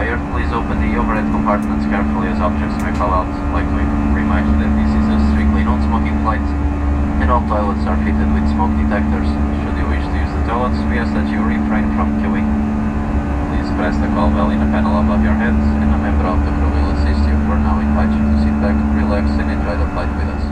Please open the overhead compartments carefully as objects may fall out. Like to remind you that this is a strictly non-smoking flight, and all toilets are fitted with smoke detectors. Should you wish to use the toilets, we ask that you refrain from queuing. Please press the call bell in a panel above your head, and a member of the crew will assist you. For now, invite you to sit back, relax, and enjoy the flight with us.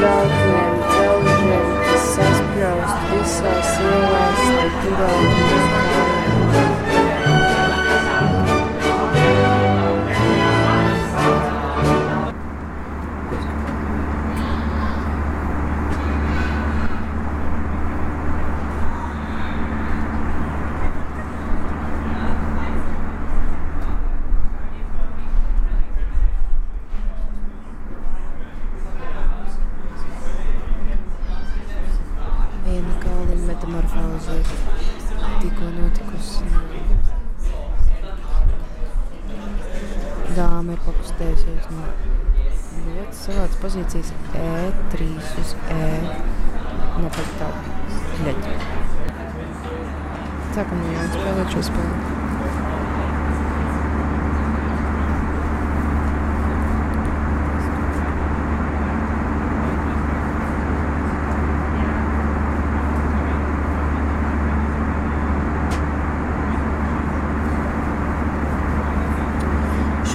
Belgium, Belgium, Texas, Bros, Vsauce, US, Europe.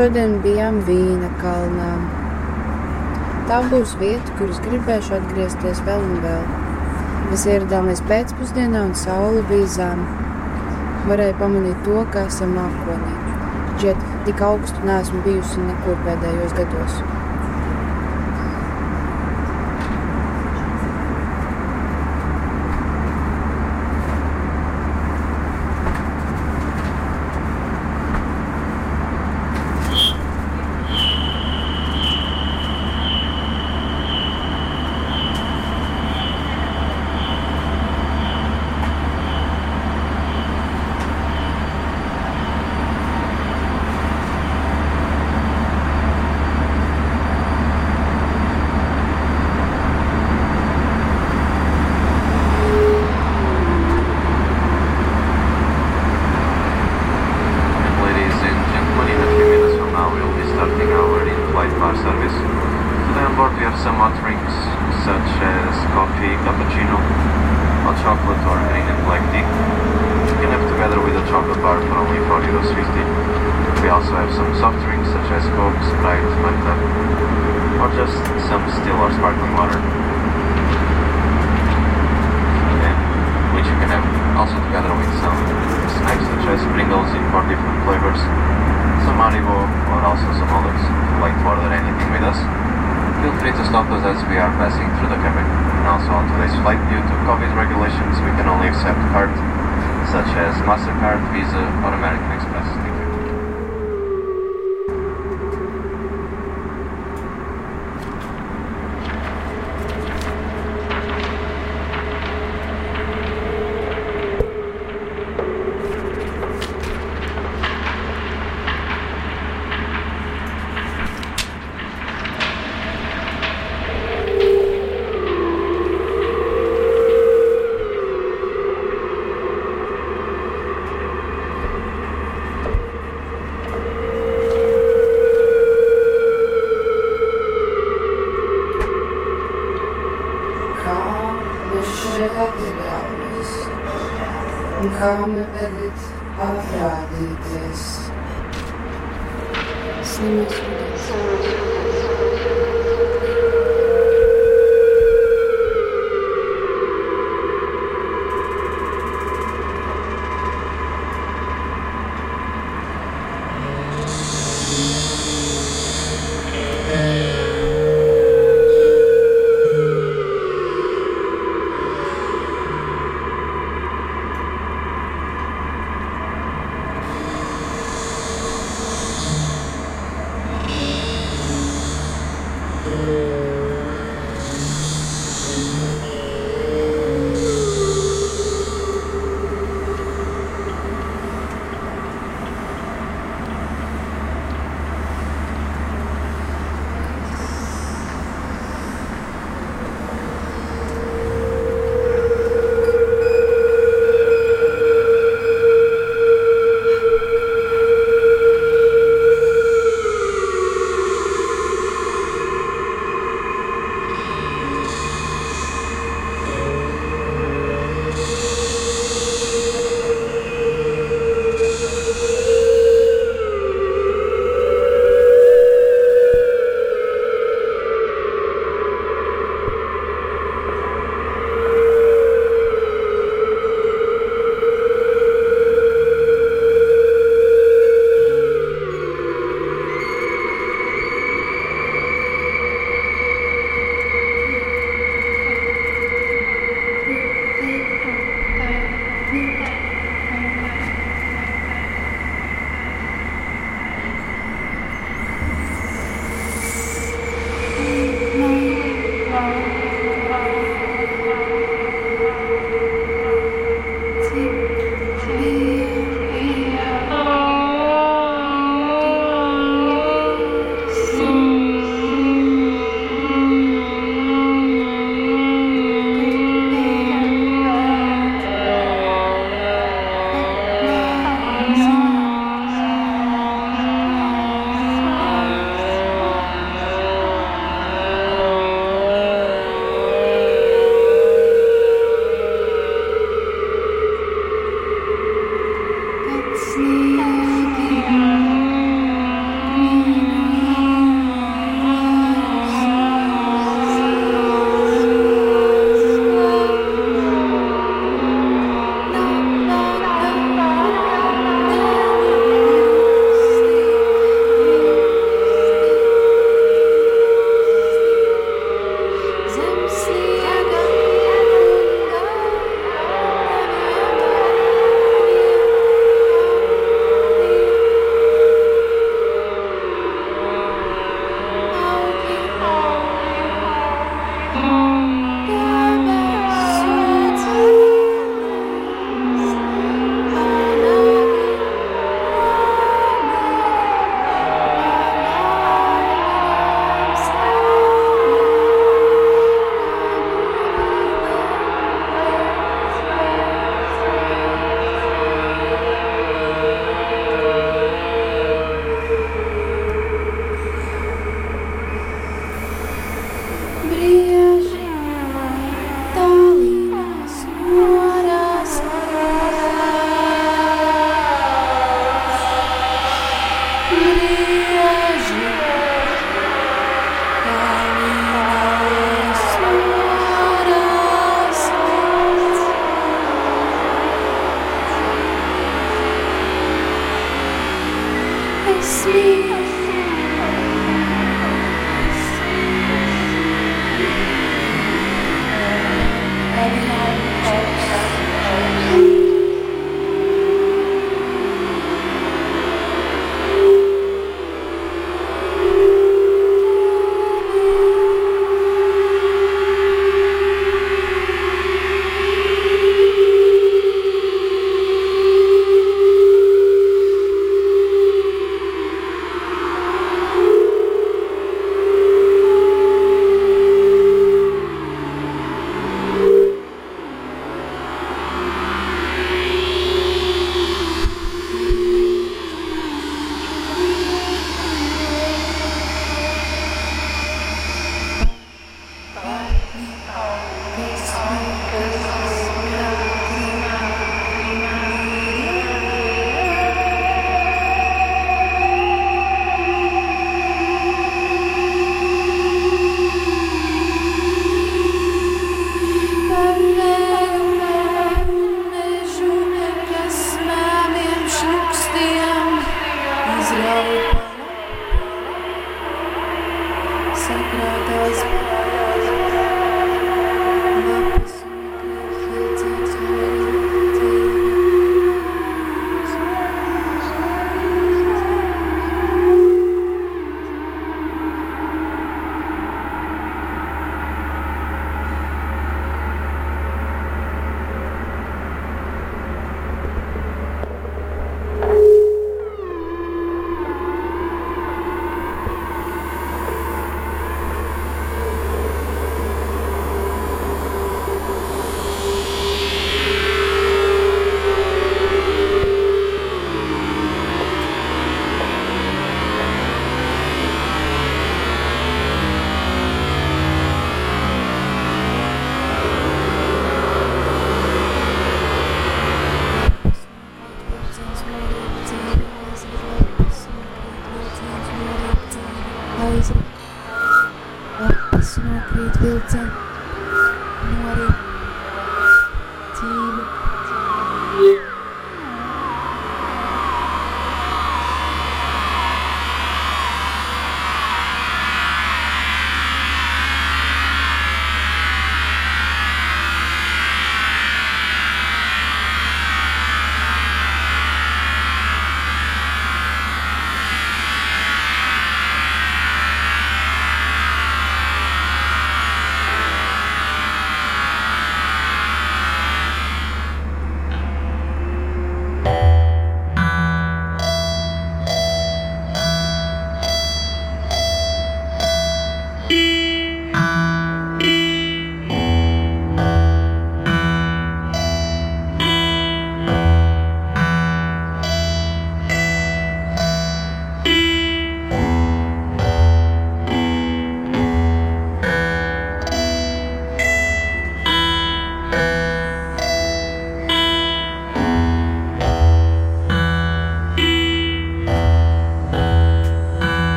Šodien bijām Vīna kalnā. Tā būs vieta, kur es gribēšu atgriezties vēl un vēl. Mēs ieradāmies pēcpusdienā un saule bija zema. Varēja pamanīt to, ka esam mākonī. Džet, tik augstu neesmu bijusi neko pēdējos gados. we are passing through the cabin. And also on today's flight, due to COVID regulations, we can only accept cards such as MasterCard, Visa, or American Express. Un me.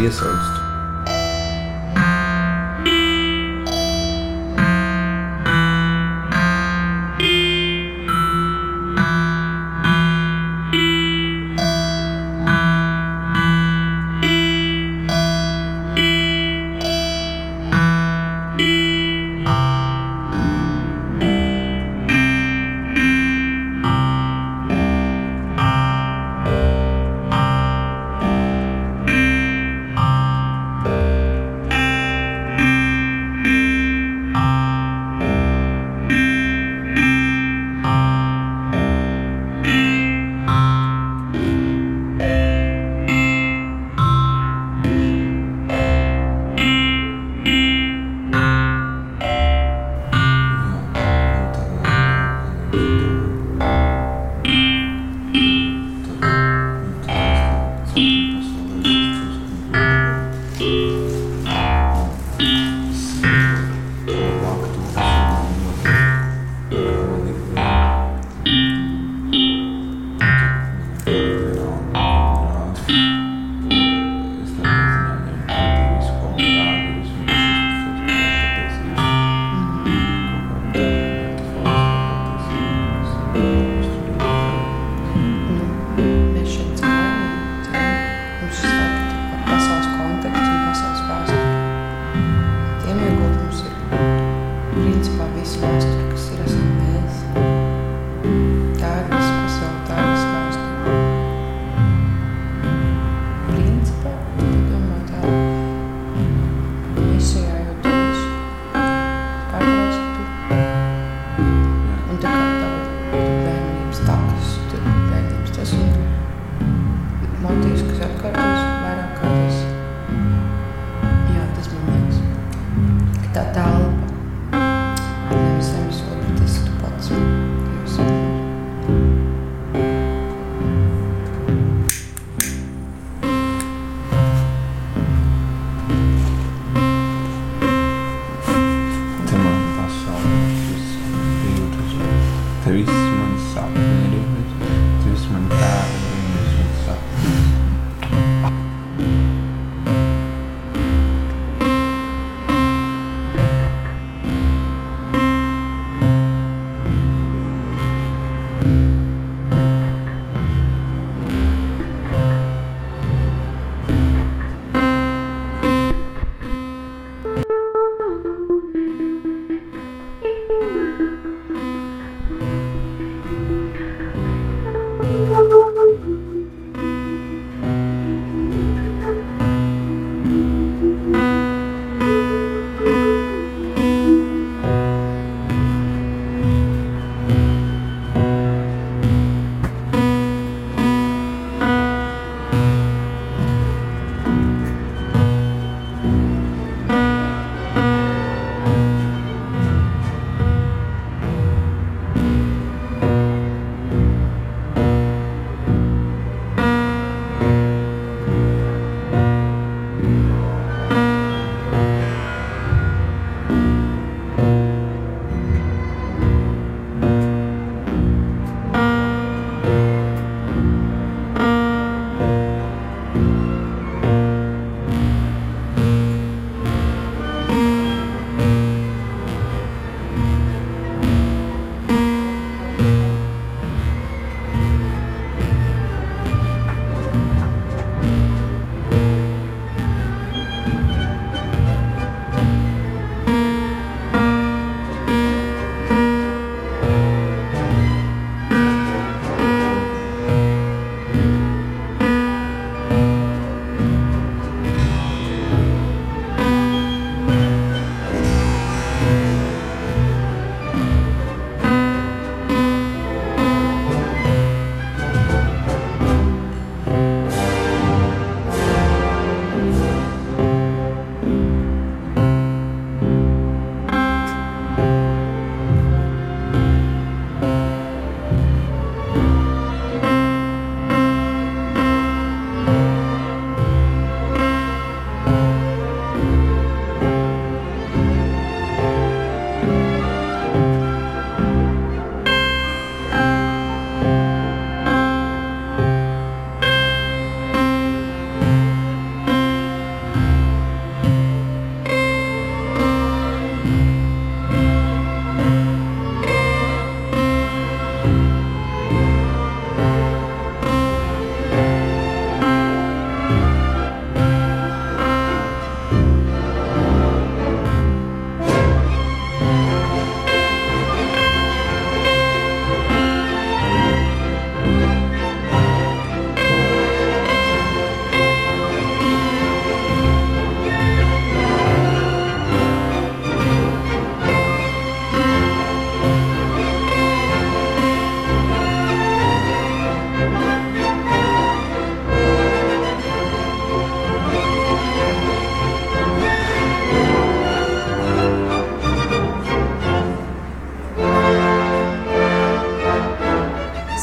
Kāpēc viss man sapni ir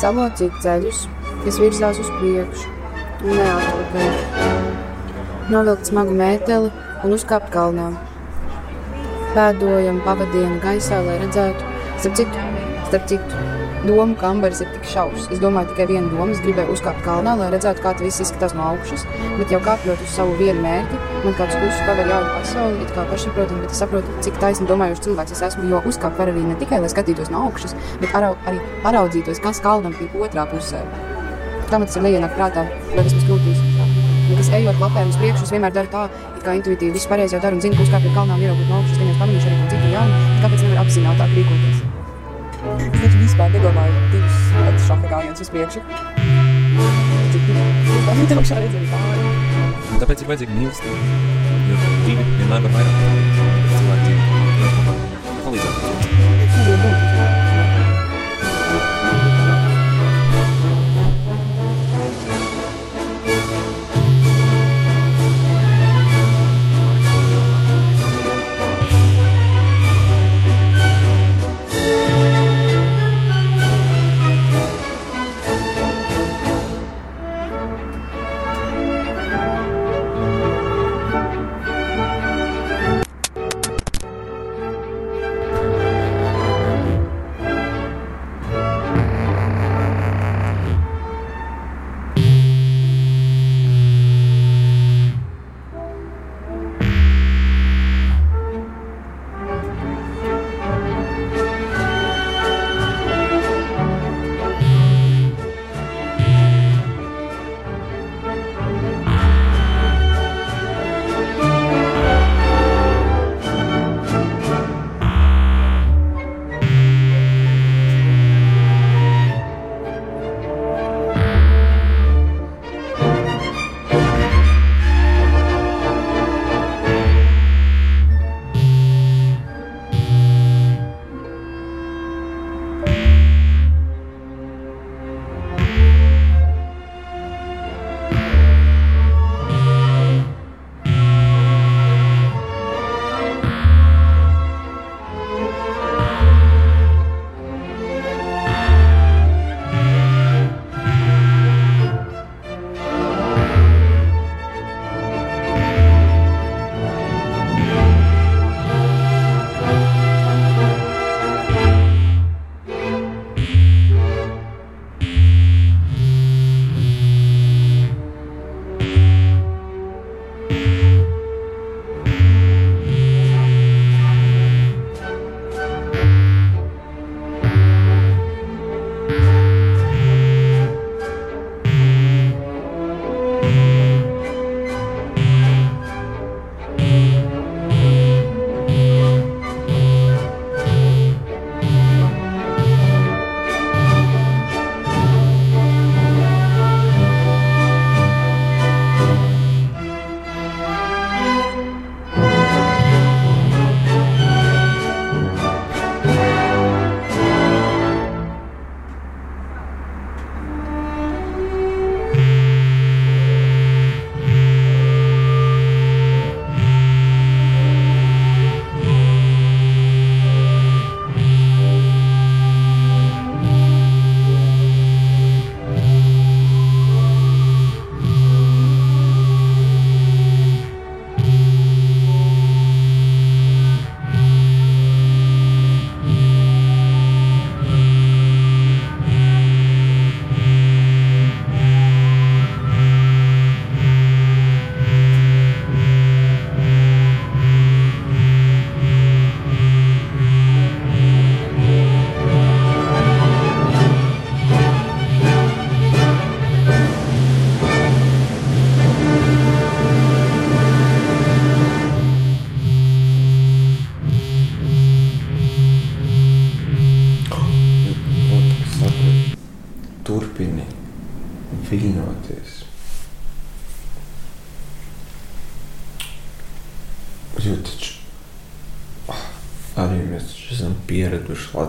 salocīt ceļus, kas virzās uz priekšu un neatpakaļ. Novilkt smagu mēteli un uzkāpt kalnā. Pēdojam pavadienu gaisā, lai redzētu, starp citu, starp citu, domu kambaris ir tik šausmas. Es domāju tikai vienu domu, es gribēju uzkāpt kalnā, lai redzētu, kā tas viss izskatās no augšas, bet jau kāpjot uz savu vienu mērķi, man kāds kursus paver jaunu pasauli, it kā pašsaprotam, bet es saprotu, cik taisni domājuši cilvēks es esmu, jo uzkāpt var arī ne tikai, lai skatītos no augšas, bet arī paraudzītos, kas kalnam ir otrā pusē. Man tas ir neienāk prātā, vai tas mums krūtīs. Bet es ejot lapēm uz priekšu, es vienmēr daru tā, it kā intuitīvi visu pareizi jau daru un zinu, ka uzkāpjot kalnā un ieraugot no augšas, gan es pamanīšu arī ko citu jaunu, kāpēc nevar apzinātāk rīkoties. Es taču vispār nedomāju divus pat šaha gājienus uz priekšu. Tāpēc ir vajadzīga mīlestība. Jo divi vienmēr var vairāk palīdzēt.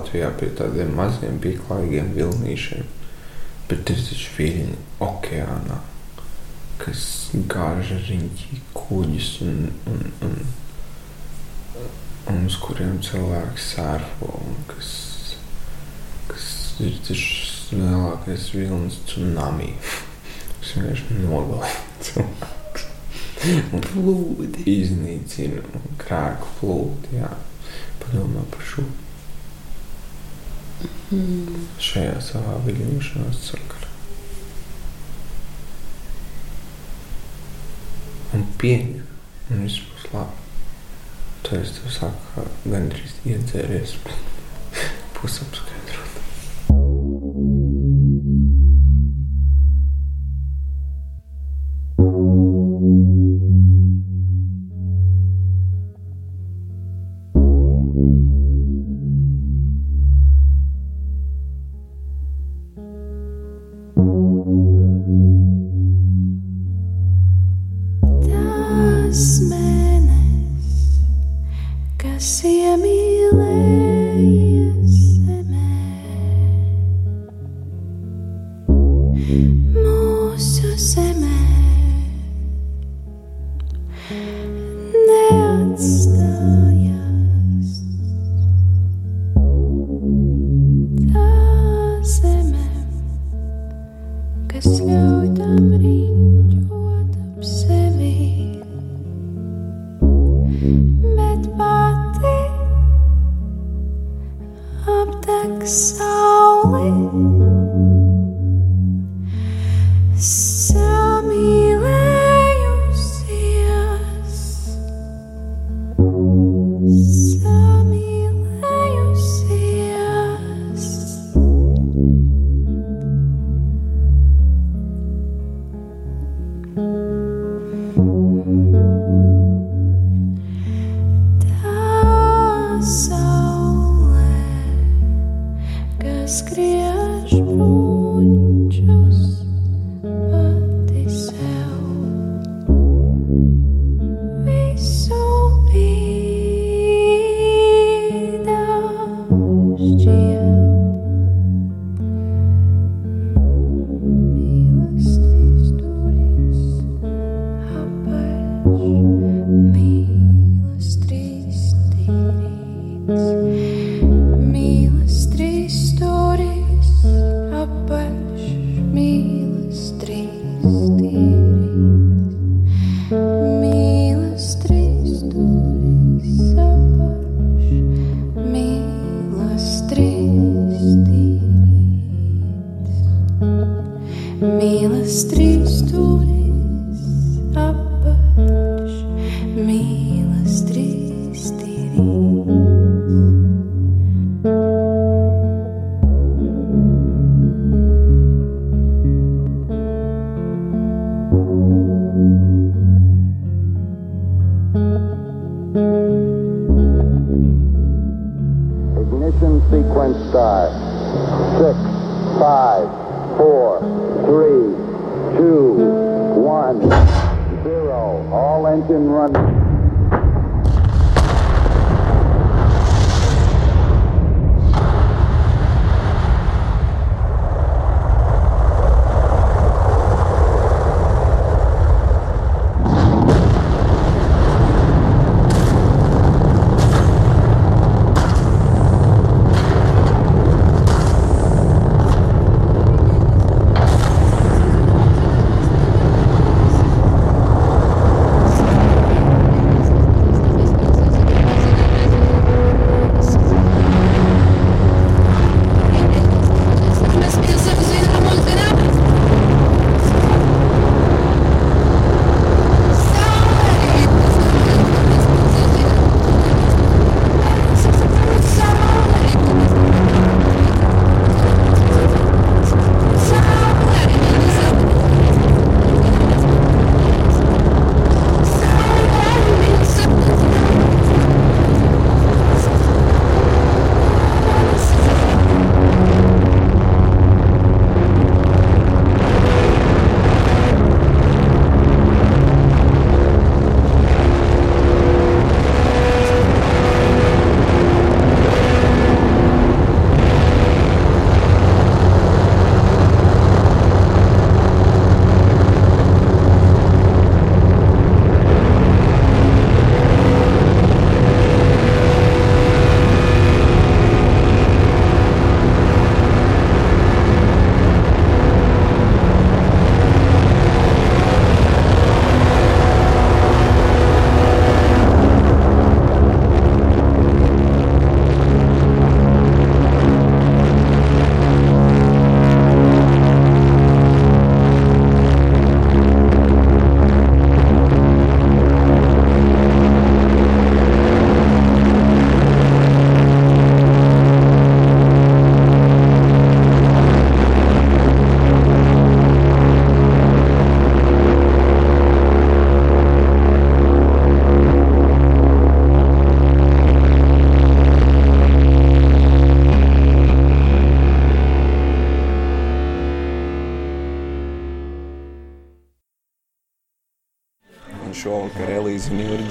Latvijā pie tādiem maziem, pīklaigiem vilnīšiem. Bet ir taču viļņi okeānā, kas gāž riņķī kuģis un, un, un, un uz kuriem cilvēki sērfo un kas, kas ir taču lielākais vilnis tsunami. Tas vienkārši nogalina cilvēks. Un plūdi iznīcina un krāk plūdi, jā. Padomā par šo mm. šajā savā viļņošanās sakarā. Un pieņem, un viss būs labi. Tad es tev saku, ka gandrīz iedzēries pusapskatīt.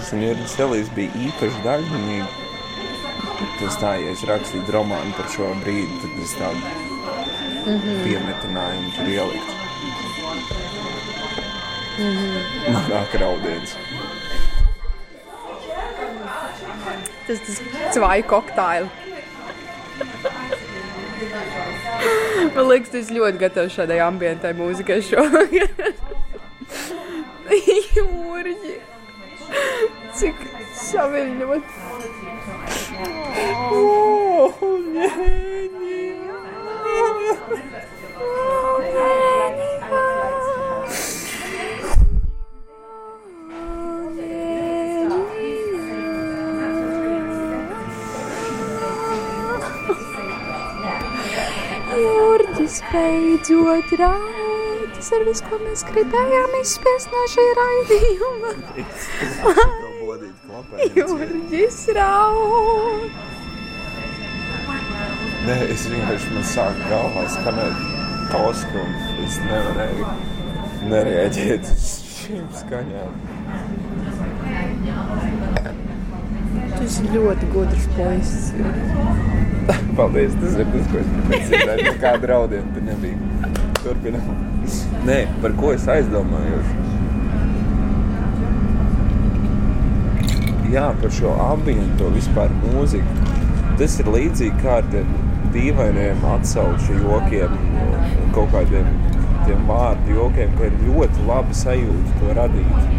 Elīze un Jurgis Elīze bija īpaši daļinīgi. Tas tā, ja es rakstītu romānu par šo brīdi, tad es tādu mm -hmm. piemetinājumu tur ieliktu. Mm -hmm. Manāk raudiens. Tas tas cvai koktaili. Man liekas, tas ļoti gatavs šādai ambientai mūzikai šovakar. Jūrģi. Cik saviļņot. Oh, ņēņi! Jūrģis beidzot raud. Tas ir viss, ko mēs gribējām izspiest no šī raidījuma. To bodīt klapēt. Jūrģis raud. Nē, es vienkārši man sāk galvā skanēt tosku un es nevarēju nereaģēt uz šīm skaņām. Tas ir ļoti gudrs puisis. Paldies, tas ir tas, ko es gribēju dzirdēt. Nekāda raudiena tur nebija. Turpinām. Nē, par ko es aizdomājos? Jā, par šo ambientu, vispār mūziku. Tas ir līdzīgi kā ar tiem dīvainiem atsauču jokiem, kaut kādiem tiem vārdu jokiem, ka ir ļoti labi sajūta to radīt.